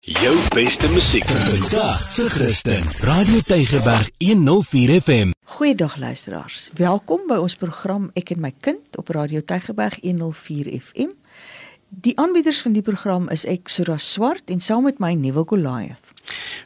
Jou beste musiek vandag se Christen. Radio Tygerberg 104 FM. Goeiedag luisteraars. Welkom by ons program Ek en my kind op Radio Tygerberg 104 FM. Die aanbieders van die program is ek Sura Swart en saam met my nuwe Goliath.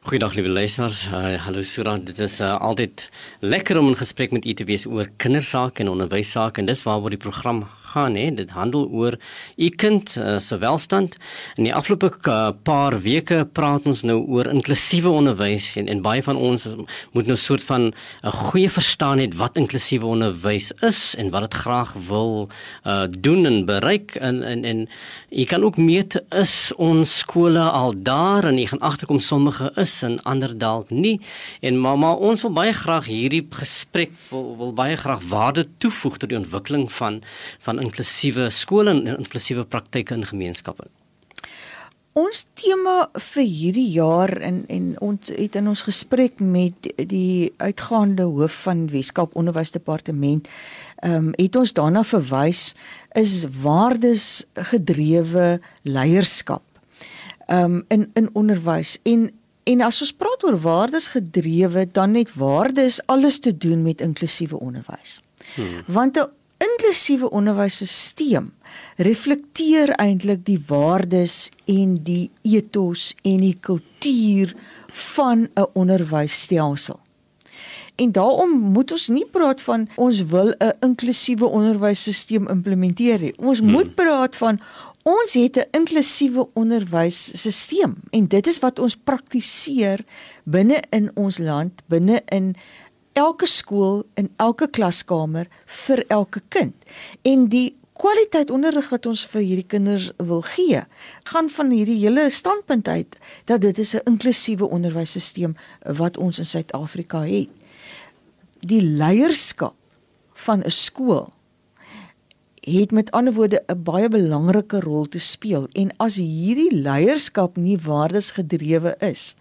Goeiedag liewe luisteraars. Uh, hallo Sura, dit is uh, altyd lekker om in gesprek met u te wees oor kindersake en onderwyssake en dis waaroor die program gaan hè dit handel oor u kind uh, se welstand. In die afgelope uh, paar weke praat ons nou oor inklusiewe onderwys en, en baie van ons moet nou soort van 'n goeie verstaan hê wat inklusiewe onderwys is en wat dit graag wil uh, doen en bereik. En en en jy kan ook meet is ons skole al daar? En jy gaan agterkom sommige is en ander dalk nie. En mamma ons wil baie graag hierdie gesprek wil, wil baie graag waarde toevoeg tot die ontwikkeling van van inklusiewe skole en inklusiewe praktyke in gemeenskappe. Ons tema vir hierdie jaar en en ons het in ons gesprek met die uitgaande hoof van Weskaap Onderwysdepartement ehm um, het ons daarna verwys is waardes gedrewe leierskap ehm um, in in onderwys en en as ons praat oor waardes gedrewe dan net waardes alles te doen met inklusiewe onderwys. Hmm. Want 'n inklusiewe onderwysstelsel reflekteer eintlik die waardes en die ethos en die kultuur van 'n onderwysstelsel. En daarom moet ons nie praat van ons wil 'n inklusiewe onderwysstelsel implementeer nie. Ons hmm. moet praat van ons het 'n inklusiewe onderwysstelsel en dit is wat ons praktiseer binne in ons land, binne in elke skool in elke klaskamer vir elke kind. En die kwaliteit onderrig wat ons vir hierdie kinders wil gee, gaan van hierdie hele standpunt uit dat dit is 'n inklusiewe onderwysstelsel wat ons in Suid-Afrika het. Die leierskap van 'n skool het met ander woorde 'n baie belangrike rol te speel en as hierdie leierskap nie waardesgedrewe is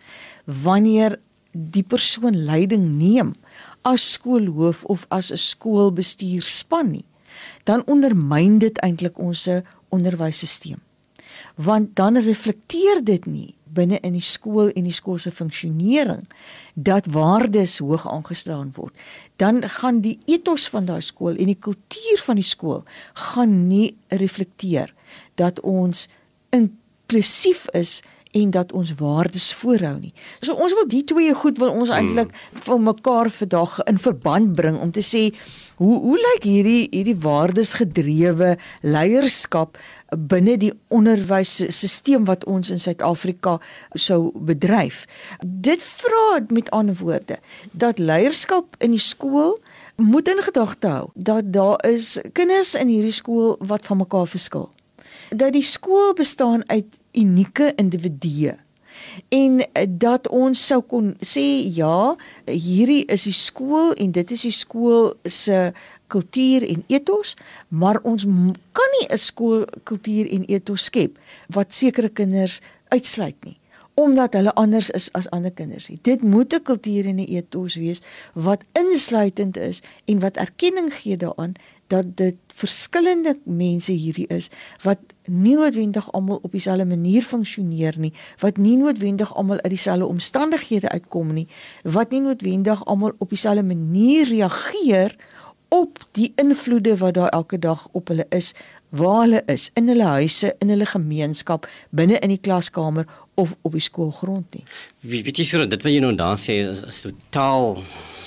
wanneer die persoon leiding neem as skoolhoof of as 'n skoolbestuurspan nie, dan ondermyn dit eintlik ons onderwysstelsel. Want dan reflekteer dit nie binne in die skool en die skool se funksionering dat waardes hoog aangestaan word. Dan gaan die ethos van daai skool en die kultuur van die skool gaan nie reflekteer dat ons inklusief is en dat ons waardes voorhou nie. So ons wil die twee goed wil ons eintlik hmm. vir mekaar vandag in verband bring om te sê hoe hoe lyk hierdie hierdie waardesgedrewe leierskap binne die onderwysstelsel wat ons in Suid-Afrika sou bedryf. Dit vra met ander woorde dat leierskap in die skool moet in gedagte hou dat daar is kinders in hierdie skool wat van mekaar verskil. Dat die skool bestaan uit unieke individue en eh, dat ons sou kon sê ja hierdie is die skool en dit is die skool se kultuur en ethos maar ons kan nie 'n skool kultuur en ethos skep wat sekere kinders uitsluit nie omdat hulle anders is as ander kinders. Dit moet 'n kultuur en 'n ethos wees wat insluitend is en wat erkenning gee daaraan dat dit verskillende mense hierdie is wat nie noodwendig almal op dieselfde manier funksioneer nie, wat nie noodwendig almal uit dieselfde omstandighede uitkom nie, wat nie noodwendig almal op dieselfde manier reageer op die invloede wat daar elke dag op hulle is, waar hulle is, in hulle huise, in hulle gemeenskap, binne in die klaskamer of op die skoolgrond nie. Wie weet jy so dit wat jy nou daar sê is, is totaal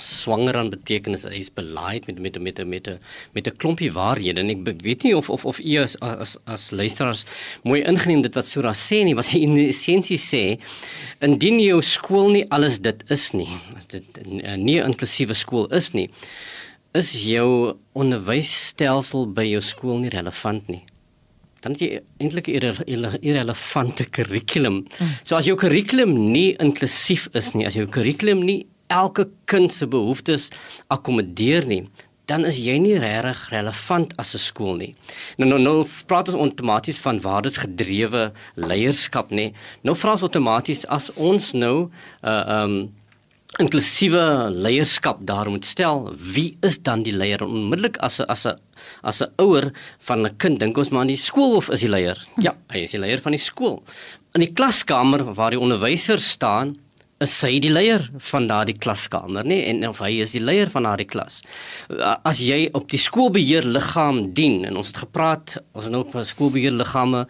swanger aan betekenis. Hy's belaaid met met met met met 'n klompie waarhede. En ek weet nie of of of u as as as luisteraars mooi ingeneem dit wat Sura sê nie wat sy in essensie sê indien jou skool nie alles dit is nie as dit nie 'n inklusiewe skool is nie is jou onderwysstelsel by jou skool nie relevant nie dan het jy eintlik 'n irrelevante kurrikulum. Mm. So as jou kurrikulum nie inklusief is nie, as jou kurrikulum nie elke kind se behoeftes akkommodeer nie, dan is jy nie regtig relevant as 'n skool nie. Nou nou nou praat ons outomaties van waardesgedrewe leierskap nê. Nou vra ons outomaties as ons nou uh, um inklusiewe leierskap daar moet stel, wie is dan die leier? Onmiddellik as 'n as 'n as 'n ouer van 'n kind dink ons maar aan die skool of is die leier? Ja, hy is die leier van die skool. In die klaskamer waar die onderwyser staan, is hy die leier van daardie klaskamer, nê? En of hy is die leier van daardie klas. As jy op die skoolbeheerliggaam dien en ons het gepraat, ons nou op skoolbeheerliggame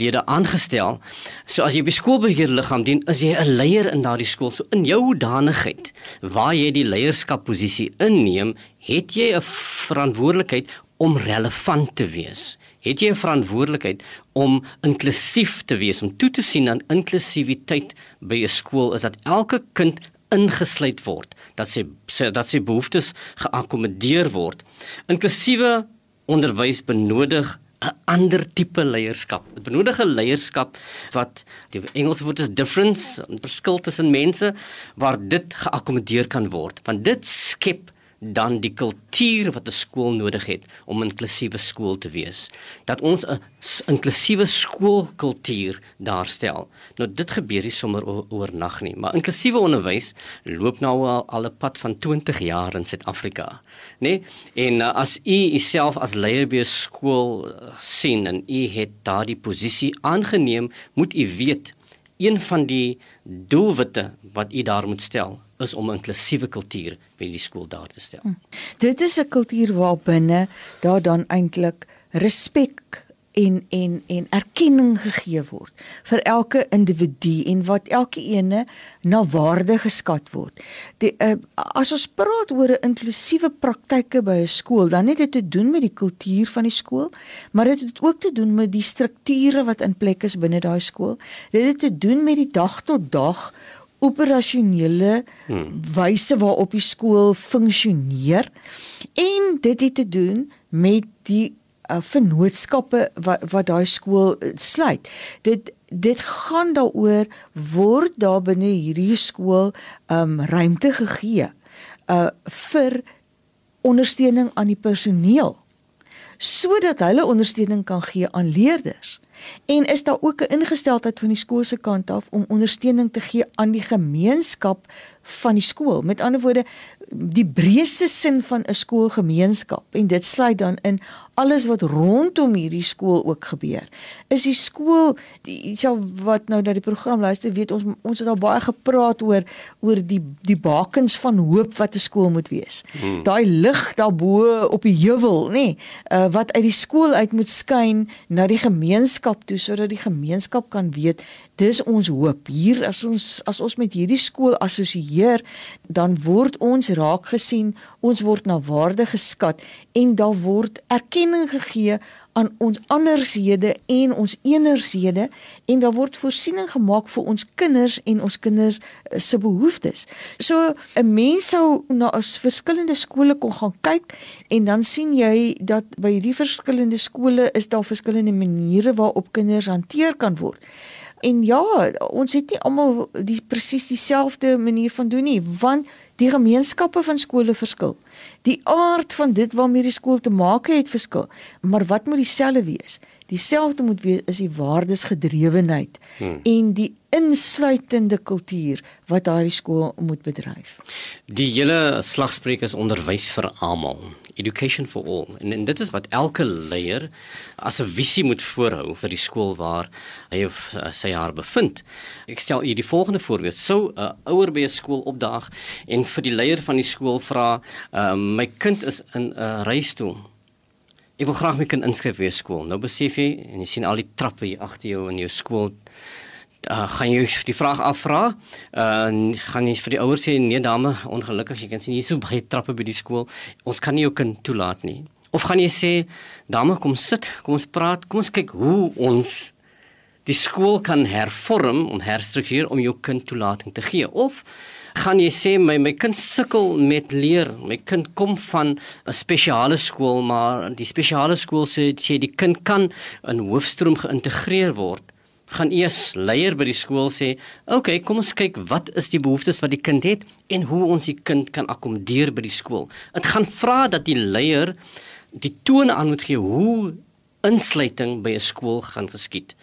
lede aangestel. So as jy by skoolbeheerliggaam dien, is jy 'n leier in daardie skool. So in jou hoedanigheid waar jy die leierskapposisie inneem, het jy 'n verantwoordelikheid om relevant te wees het jy 'n verantwoordelikheid om inklusief te wees, om toe te sien aan inklusiwiteit by 'n skool is dat elke kind ingesluit word, dat sy dat sy behoeftes geakkommodeer word. Inklusiewe onderwys benodig 'n ander tipe leierskap. Dit benodig 'n leierskap wat die Engelse woord is difference, 'n verskil tussen mense waar dit geakkommodeer kan word. Want dit skep dan die kultuur wat 'n skool nodig het om 'n inklusiewe skool te wees. Dat ons 'n inklusiewe skoolkultuur daarstel. Nou dit gebeur nie sommer oornag nie, maar inklusiewe onderwys loop nou al, al 'n pad van 20 jaar in Suid-Afrika, nê? Nee? En uh, as u uself as leier by 'n skool uh, sien en u het daardie posisie aangeneem, moet u weet een van die doelwitte wat u daar moet stel is om 'n inklusiewe kultuur by die skool daar te stel. Hm. Dit is 'n kultuur waarbinne daar dan eintlik respek en en en erkenning gegee word vir elke individu en wat elke ene na waarde geskat word. Die uh, as ons praat oor 'n inklusiewe praktyke by 'n skool, dan het dit te doen met die kultuur van die skool, maar dit het ook te doen met die strukture wat in plek is binne daai skool. Dit het te doen met die dag tot dag operasionele hmm. wyse waarop die skool funksioneer en dit het te doen met die uh, vennootskappe wat wat daai skool uh, sluit. Dit dit gaan daaroor word daar binne hierdie skool um ruimte gegee uh vir ondersteuning aan die personeel sodat hulle ondersteuning kan gee aan leerders. En is daar ook 'n ingesteldheid van die skool se kant af om ondersteuning te gee aan die gemeenskap van die skool. Met ander woorde, die breëste sin van 'n skoolgemeenskap en dit sluit dan in alles wat rondom hierdie skool ook gebeur. Is die skool sal wat nou dat die program luister, weet ons ons het al baie gepraat oor oor die die bakens van hoop wat 'n skool moet wees. Hmm. Daai lig daarbo op die heuwel, nê, nee, uh, wat uit die skool uit moet skyn na die gemeenskap toe sodat die gemeenskap kan weet dis ons hoop. Hier as ons as ons met hierdie skool assosieer dan word ons raak gesien ons word na waarde geskat en daar word erkenning gegee aan ons andershede en ons eenershede en daar word voorsiening gemaak vir ons kinders en ons kinders eh, se behoeftes. So 'n mens sou na verskillende skole kon gaan kyk en dan sien jy dat by hierdie verskillende skole is daar verskillende maniere waarop kinders hanteer kan word. En ja, ons het nie almal die presies dieselfde manier van doen nie, want die gemeenskappe van skole verskil. Die aard van dit waarmee die skool te maak het verskil, maar wat moet dieselfde wees? Dieselfde moet wees is die waardesgedrewenheid hmm. en die insluitende kultuur wat daardie skool moet bedryf. Die hele slagspreuk is onderwys vir almal, education for all. En, en dit is wat elke leier as 'n visie moet voorhou vir die skool waar hy of uh, sy haar bevind. Ek stel u die volgende voorbeeld. Sou 'n uh, ouer by 'n skool opdaag en vir die leier van die skool vra, uh, "My kind is in 'n uh, reistool." Ek wil graag my kind inskryf by skool. Nou besef jy en jy sien al die trappe hier agter jou in jou skool uh, gaan jy die vraag afvra? Uh gaan jy vir die ouers sê nee dame, ongelukkig jy kan sien hier so baie trappe by die skool. Ons kan nie jou kind toelaat nie. Of gaan jy sê dame kom sit, kom ons praat, kom ons kyk hoe ons die skool kan hervorm om herstruktureer om jou kind toelating te gee of gaan jy sê my my kind sukkel met leer my kind kom van 'n spesiale skool maar die spesiale skool sê sê die kind kan in hoofstroom geïntegreer word gaan eers leier by die skool sê, "Oké, okay, kom ons kyk wat is die behoeftes wat die kind het en hoe ons die kind kan akkommodeer by die skool." Dit gaan vra dat die leier die tone aan moet gee hoe insluiting by 'n skool gaan geskied.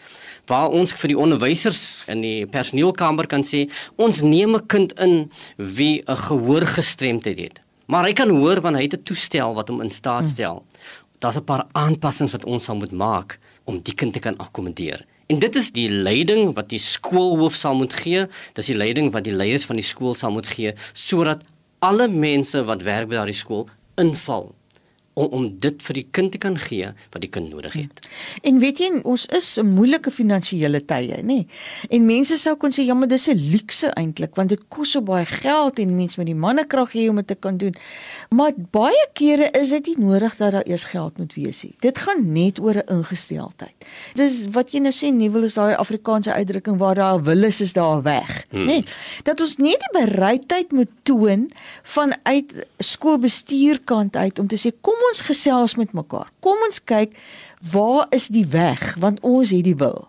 waar ons vir die onderwysers in die personeelkamer kan sê ons neem 'n kind in wie 'n gehoorgestremdheid het. Maar hy kan hoor wanneer hy 'n toestel wat hom in staat hmm. stel. Daar's 'n paar aanpassings wat ons sal moet maak om die kind te kan akkommodeer. En dit is die leiding wat die skoolhoof sal moet gee, dis die leiding wat die leiers van die skool sal moet gee sodat alle mense wat werk by daardie skool inval om om dit vir die kind te kan gee wat die kind nodig het. En weet jy, ons is 'n moeilike finansiële tye, nê? Nee? En mense sou kon sê ja, maar dis 'n luukse eintlik want dit kos so baie geld en mense met die mannekrag hê om dit te kan doen. Maar baie kere is dit nie nodig dat daar eers geld moet wees nie. Dit gaan net oor 'n ingesteldheid. Dis wat jy nou sê, nie wil is daai Afrikaanse uitdrukking waar daar wil is is daar weg, hmm. nê? Nee? Dat ons nie die bereidheid moet toon vanuit skoolbestuurkant uit om te sê kom ons gesels met mekaar. Kom ons kyk waar is die weg want ons het die wil.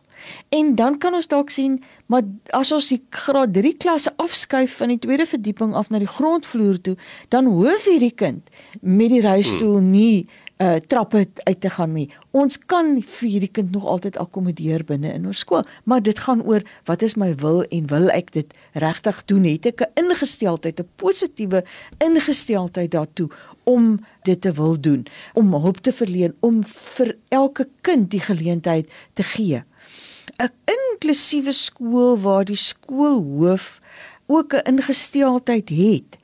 En dan kan ons dalk sien, maar as ons die graad 3 klasse afskuif van die tweede verdieping af na die grondvloer toe, dan hoef hierdie kind met die reistool hmm. nie uh trappe uit te gaan nie. Ons kan vir hierdie kind nog altyd akkommodeer binne in ons skool, maar dit gaan oor wat is my wil en wil ek dit regtig doen? Het ek 'n ingesteldheid, 'n positiewe ingesteldheid daartoe om dit te wil doen, om hulp te verleen, om vir elke kind die geleentheid te gee. 'n Inklusiewe skool waar die skoolhoof ook 'n ingesteldheid het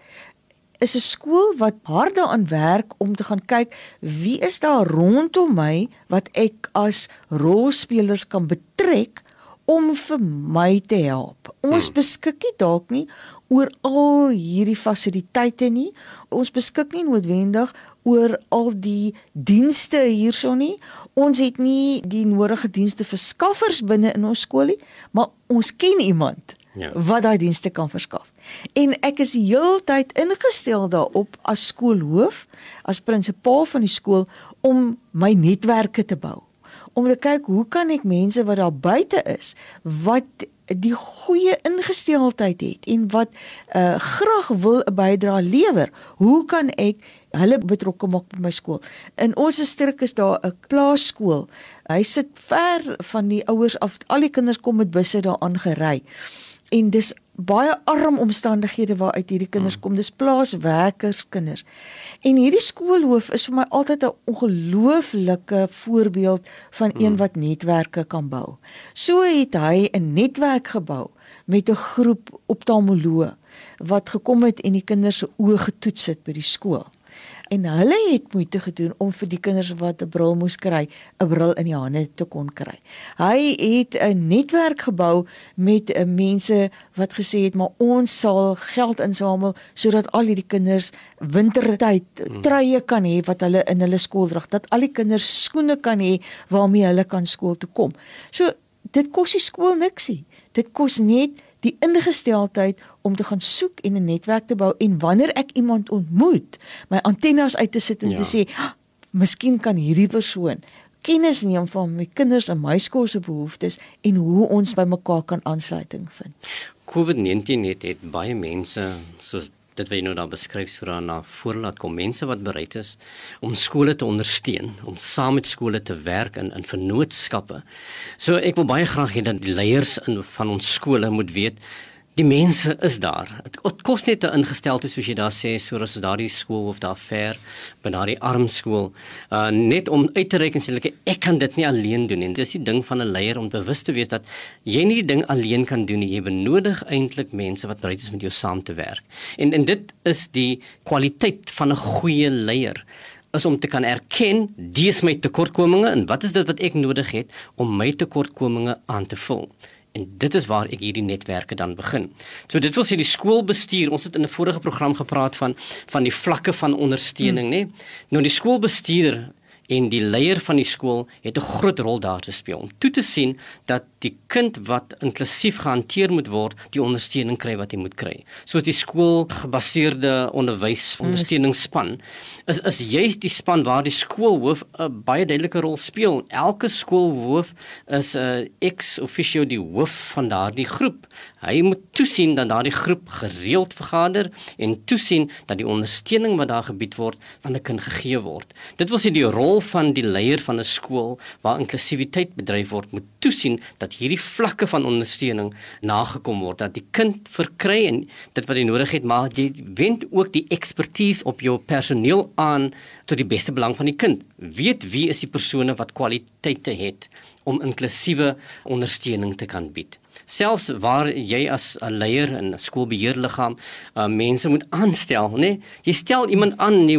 is 'n skool wat hard daaraan werk om te gaan kyk wie is daar rondom my wat ek as rolspelers kan betrek om vir my te help. Ons hmm. beskik nie dalk nie oor al hierdie fasiliteite nie. Ons beskik nie noodwendig oor al die dienste hierson nie. Ons het nie die nodige dienste verskaffers binne in ons skool nie, maar ons ken iemand ja. wat daai dienste kan verskaf. En ek is heeltyd ingestel daarop as skoolhoof, as prinsipaal van die skool om my netwerke te bou. Om te kyk hoe kan ek mense wat daar buite is wat die goeie ingesteldheid het en wat uh, graag wil 'n bydrae lewer. Hoe kan ek hulle betrokke maak by my skool? In ons distrik is daar 'n plaaskool. Hy sit ver van die ouers af. Al die kinders kom met busse daaraan gery en dis baie arm omstandighede waaruit hierdie kinders mm. kom. Dis plaaswerkers kinders. En hierdie skoolhoof is vir my altyd 'n ongelooflike voorbeeld van een mm. wat netwerke kan bou. So het hy 'n netwerk gebou met 'n groep optalmoloë wat gekom het en die kinders se oë getoets het by die skool en hulle het moeite gedoen om vir die kinders wat 'n bril moes kry, 'n bril in die hande te kon kry. Hy het 'n netwerk gebou met uh, mense wat gesê het maar ons sal geld insamel sodat al hierdie kinders wintertyd hmm. truie kan hê wat hulle in hulle skool dra, dat al die kinders skoene kan hê waarmee hulle kan skool toe kom. So dit kos die skool niksie. Dit kos net die ingesteldheid om te gaan soek en 'n netwerk te bou en wanneer ek iemand ontmoet, my antennes uit te sit en ja. te sê, ah, "Miskien kan hierdie persoon kennis neem van my kinders en my skool se behoeftes en hoe ons by mekaar kan aansluiting vind." COVID-19 het, het baie mense soos dit wat jy nou daar beskryf so daarna voorlaat kom mense wat bereid is om skole te ondersteun om saam met skole te werk in in vennootskappe. So ek wil baie graag hê dat die leiers in van ons skole moet weet Die mense is daar. Dit kos net 'n ingesteldheid soos jy daar sê, soos daardie skool of daar ver by daardie arm skool, uh net om uit te reik en sê ek kan dit nie alleen doen nie. Dit is die ding van 'n leier om bewus te wees dat jy nie die ding alleen kan doen nie. Jy benodig eintlik mense wat bereid is met jou saam te werk. En en dit is die kwaliteit van 'n goeie leier is om te kan erken dis my tekortkominge en wat is dit wat ek nodig het om my tekortkominge aan te vul. En dit is waar ek hierdie netwerke dan begin. So dit wil sê die skoolbestuur, ons het in 'n vorige program gepraat van van die vlakke van ondersteuning, hmm. nê? Nou die skoolbestuurder en die leier van die skool het 'n groot rol daar te speel om toe te sien dat die kind wat inklusief gehanteer moet word, die ondersteuning kry wat hy moet kry. Soos die skoolgebaseerde onderwys ondersteuningsspan is is juist die span waar die skoolhoof 'n baie duidelike rol speel. Elke skoolhoof is 'n uh, ex officio die hoof van daardie groep. Hy moet toesien dat daardie groep gereeld vergader en toesien dat die ondersteuning wat daar gebied word aan 'n kind gegee word. Dit wil sê die rol rol van die leier van 'n skool waar inklusiwiteit bedryf word moet toesien dat hierdie vlakke van ondersteuning nagekom word dat die kind verkry en dit wat hy nodig het maar jy wend ook die ekspertise op jou personeel aan tot die beste belang van die kind weet wie is die persone wat kwaliteite het om inklusiewe ondersteuning te kan bied selfs waar jy as 'n leier in 'n skoolbeheerliggaam uh, mense moet aanstel, nê? Nee? Jy stel iemand aan, jy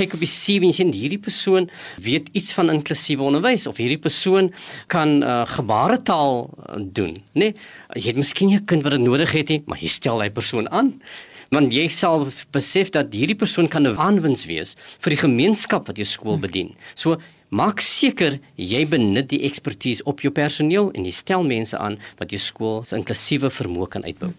kyk op die CV en sien hierdie persoon weet iets van inklusiewe onderwys of hierdie persoon kan uh, gebaretaal uh, doen, nê? Nee? Jy het miskien 'n kind wat dit nodig het, nie, maar jy stel daai persoon aan want jy sal besef dat hierdie persoon kan 'n aanwins wees vir die gemeenskap wat jou skool bedien. So Maak seker jy benut die ekspertise op jou personeel en jy stel mense aan wat jou skool se inklusiewe vermoë kan uitbou.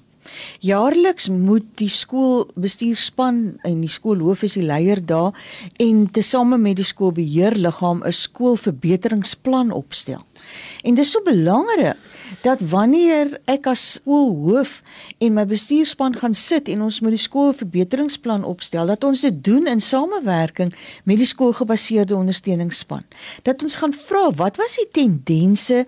Jaarliks moet die skoolbestuurspan en die skoolhoof is die leier daar en tesame met die skoolbeheerliggaam 'n skoolverbeteringsplan opstel. En dit is so belangrik dat wanneer ek as skoolhoof en my bestuurspan gaan sit en ons moet die skoolverbeteringsplan opstel, dat ons dit doen in samewerking met die skoolgebaseerde ondersteuningsspan. Dat ons gaan vra, wat was die tendense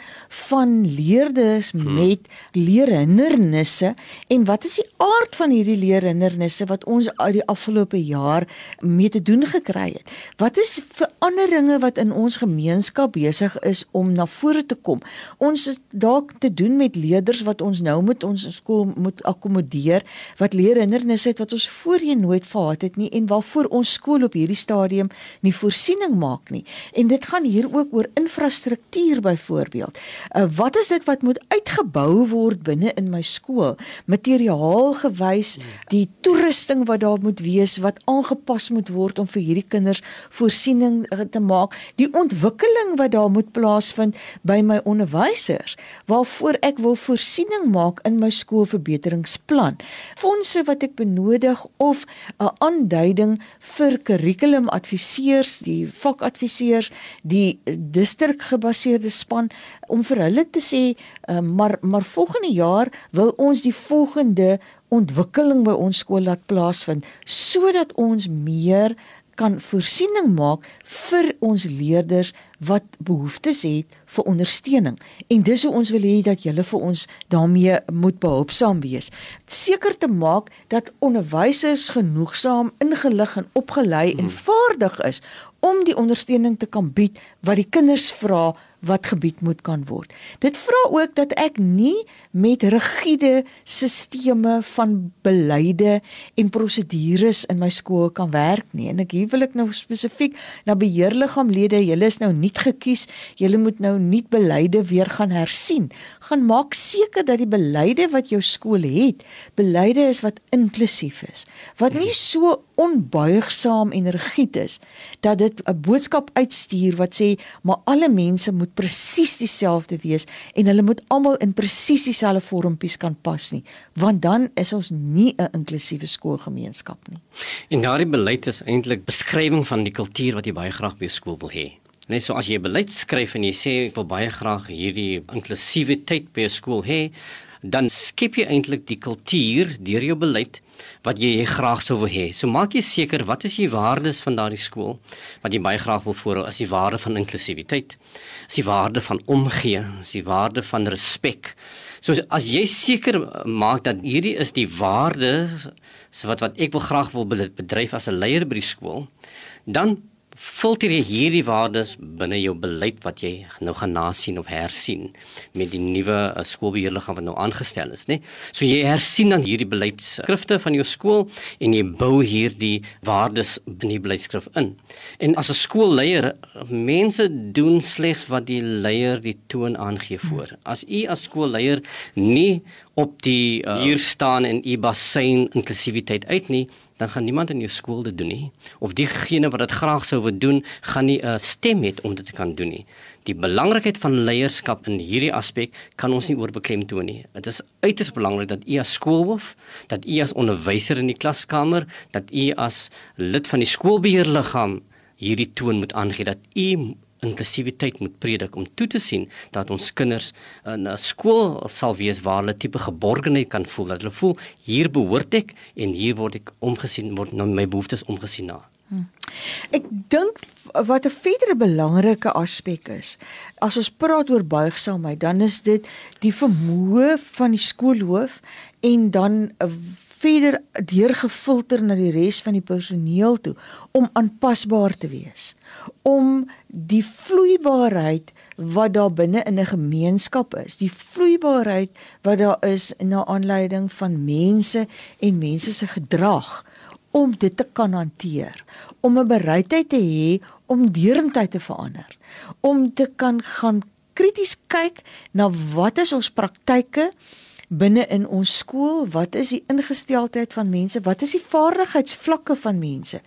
van leerders hmm. met leerhindernisse en wat is die aard van hierdie leerhindernisse wat ons al die afgelope jaar mee te doen gekry het? Wat is veranderinge wat in ons gemeenskap besig is om na vore te kom? Ons is dalk te doen met leerders wat ons nou met ons skool moet akkommodeer wat leerhindernisse het wat ons voorheen nooit gehad het nie en waarvoor ons skool op hierdie stadium nie voorsiening maak nie. En dit gaan hier ook oor infrastruktuur byvoorbeeld. Uh, wat is dit wat moet uitgebou word binne in my skool? Materiaal gewys, die toerusting wat daar moet wees wat aangepas moet word om vir hierdie kinders voorsiening uh, te maak, die ontwikkeling wat daar moet plaasvind by my onderwysers. Waar waarvoor ek wil voorsiening maak in my skoolverbeteringsplan. Fondse wat ek benodig of 'n aanduiding vir kurrikulumadviseurs, die vakadviseurs, die distrikgebaseerde span om vir hulle te sê, uh, maar maar volgende jaar wil ons die volgende ontwikkeling by ons skool laat plaasvind sodat ons meer kan voorsiening maak vir ons leerders wat behoeftes het vir ondersteuning en dis hoe ons wil hê dat julle vir ons daarmee moet behulpsaam wees. Seker te maak dat onderwysers genoegsaam ingelig en opgelei hmm. en vaardig is om die ondersteuning te kan bied wat die kinders vra wat gebied moet kan word. Dit vra ook dat ek nie met rigiede sisteme van beleide en prosedures in my skool kan werk nie. En ek hier wil ek nou spesifiek na beheerliggaamlede, julle is nou nie gekies, julle moet nou nie beleide weer gaan hersien. Gaan maak seker dat die beleide wat jou skool het, beleide is wat inklusief is. Wat nie so onbuigsaam en rigied is dat dit 'n boodskap uitstuur wat sê maar alle mense moet presies dieselfde wees en hulle moet almal in presies dieselfde vormpies kan pas nie want dan is ons nie 'n inklusiewe skoolgemeenskap nie. En daardie beleid is eintlik beskrywing van die kultuur wat jy baie graag by skool wil hê. Net so as jy beleid skryf en jy sê ek wil baie graag hierdie inklusiwiteit by 'n skool hê, dan skep jy eintlik die kultuur deur jou beleid wat jy, jy graag sou wil hê. So maak jy seker wat is die waardes van daardie skool wat jy baie graag wil voorhou as die waarde van inklusiwiteit, as die waarde van omgee, as die waarde van respek. So as jy seker maak dat hierdie is die waarde so wat wat ek wil graag wil bedryf as 'n leier by die skool, dan filter jy hierdie waardes binne jou beleid wat jy nou gaan nasien of hersien met die nuwe uh, skoolbeheerliggaam wat nou aangestel is, né? So jy hersien dan hierdie beleidskrifte van jou skool en jy bou hierdie waardes in die beleidskrif in. En as 'n skoolleier, mense doen slegs wat die leier die toon aangee voor. As u as skoolleier nie op die uh, hier staan en u basyn inklusiwiteit uit nie, dan gaan niemand in jou skool dit doen nie. Of diegene wat dit graag sou wil doen gaan nie 'n stem hê om dit te kan doen nie. Die belangrikheid van leierskap in hierdie aspek kan ons nie oorbeklemtoon nie. Dit is uiters belangrik dat u as skoolhoof dat u as onderwyser in die klaskamer dat u as lid van die skoolbeheerliggaam hierdie toon moet aangee dat u inklusiwiteit moet predik om toe te sien dat ons kinders in 'n skool sal wees waar hulle tipe geborgenheid kan voel dat hulle voel hier behoort ek en hier word ek omgesien word na my behoeftes omgesien na. Ek dink wat 'n verdere belangrike aspek is, as ons praat oor buigsaamheid, dan is dit die vermoë van die skoolhoof en dan verder deurgefilter na die res van die personeel toe om aanpasbaar te wees. Om die vloeibaarheid wat daar binne in 'n gemeenskap is die vloeibaarheid wat daar is na aanleiding van mense en mense se gedrag om dit te kan hanteer. Om 'n bereidheid te hê om deurentyd te verander. Om te kan gaan krities kyk na wat is ons praktyke binne in ons skool, wat is die ingesteldheid van mense, wat is die vaardigheidsvlakke van mense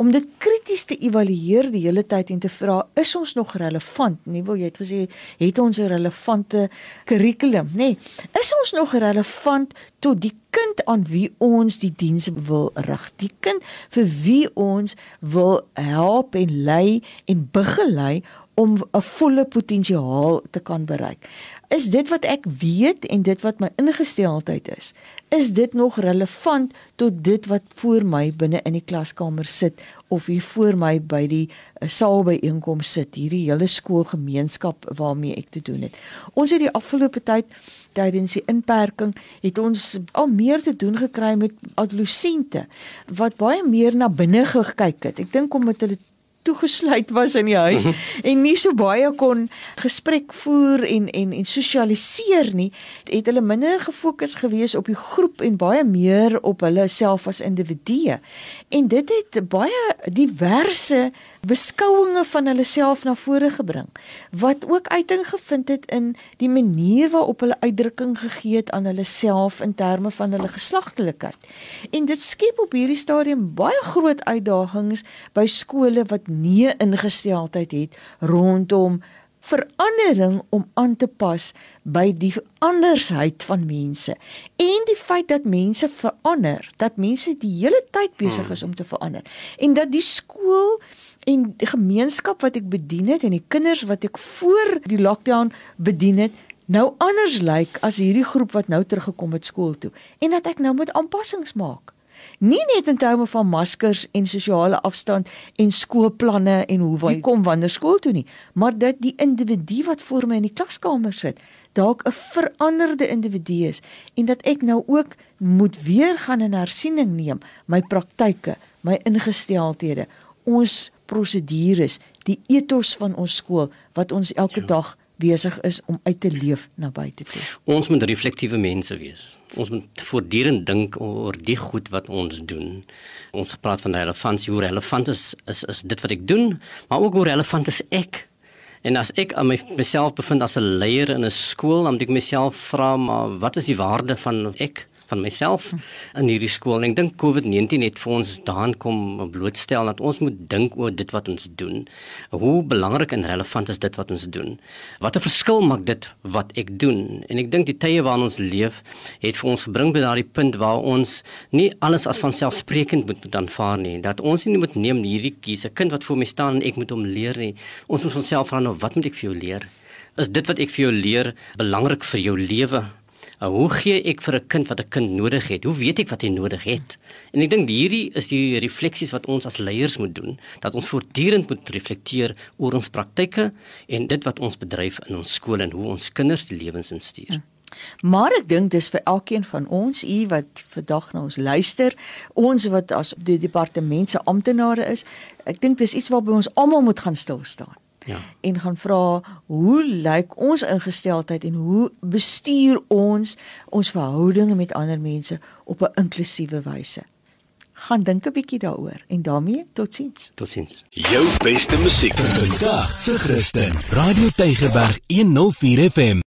om dit krities te evalueer die hele tyd en te vra is ons nog relevant? Nie wil jy het gesê het ons 'n relevante kurrikulum, nê? Nee, is ons nog relevant tot die kind aan wie ons die diens wil rig? Die kind vir wie ons wil help en lei en begelei om 'n volle potensiaal te kan bereik. Is dit wat ek weet en dit wat my ingesteldheid is, is dit nog relevant tot dit wat voor my binne in die klaskamer sit of hier voor my by die uh, saal by einkom sit, hierdie hele skoolgemeenskap waarmee ek te doen het. Ons het die afgelope tyd tydens die inperking het ons al meer te doen gekry met adolessente wat baie meer na binne gekyk het. Ek dink omdat hulle toegesluit was in die huis mhm. en nie so baie kon gesprek voer en en en sosialiseer nie, het hulle minder gefokus gewees op die groep en baie meer op hulle self as individue. En dit het baie diverse beskouinge van hulle self na vore gebring wat ook uiting gevind het in die manier waarop hulle uitdrukking gegee het aan hulle self in terme van hulle geslagtelikheid. En dit skep op hierdie stadium baie groot uitdagings by skole wat nie ingesteldheid het rondom verandering om aan te pas by die andersheid van mense. En die feit dat mense verander dat mense die hele tyd besig is om te verander. En dat die skool en die gemeenskap wat ek bedien het en die kinders wat ek voor die lockdown bedien het nou anders lyk as hierdie groep wat nou teruggekom het skool toe en dat ek nou moet aanpassings maak. Nie net in terme van maskers en sosiale afstand en skoolplanne en hoe wy kom wanneer skool toe nie, maar dat die individu wat voor my in die klaskamer sit, dalk 'n veranderde individu is en dat ek nou ook moet weer gaan in hersiening neem my praktyke, my ingesteldhede. Ons prosedures, die etos van ons skool wat ons elke ja. dag besig is om uit te leef na buite toe. Ons moet reflektiewe mense wees. Ons moet voortdurend dink oor die goed wat ons doen. Ons praat van relevantie, hoe relevant is is is dit wat ek doen, maar ook hoe relevant is ek? En as ek aan my, myself bevind as 'n leier in 'n skool, dan moet ek myself vra, maar wat is die waarde van ek? Van myself in hierdie skool en ek dink COVID-19 het vir ons daan kom blootstel dat ons moet dink oor dit wat ons doen. Hoe belangrik en relevant is dit wat ons doen? Wat 'n verskil maak dit wat ek doen? En ek dink die tye waarin ons leef het vir ons gebring by daardie punt waar ons nie alles as vanselfsprekend moet moet aanvaar nie. Dat ons nie moet neem hierdie kies 'n kind wat voor my staan en ek moet hom leer nie. Ons moet onsself vra nou wat moet ek vir jou leer? Is dit wat ek vir jou leer belangrik vir jou lewe? Uh, hoe gee ek vir 'n kind wat 'n kind nodig het? Hoe weet ek wat hy nodig het? En ek dink hierdie is die refleksies wat ons as leiers moet doen, dat ons voortdurend moet reflekteer oor ons praktyke en dit wat ons bedryf in ons skole en hoe ons kinders die lewens instuur. Ja. Maar ek dink dis vir elkeen van ons, u wat vandag na ons luister, ons wat as die departement se amptenare is, ek dink dis iets waarby ons almal moet gaan stil staan ja. en gaan vra hoe lyk ons ingesteldheid en hoe bestuur ons ons verhoudinge met ander mense op 'n inklusiewe wyse. Gaan dink 'n bietjie daaroor en daarmee totsiens. Totsiens. Jou beste musiek vir vandag, se Christen. Radio Tygerberg 104 FM.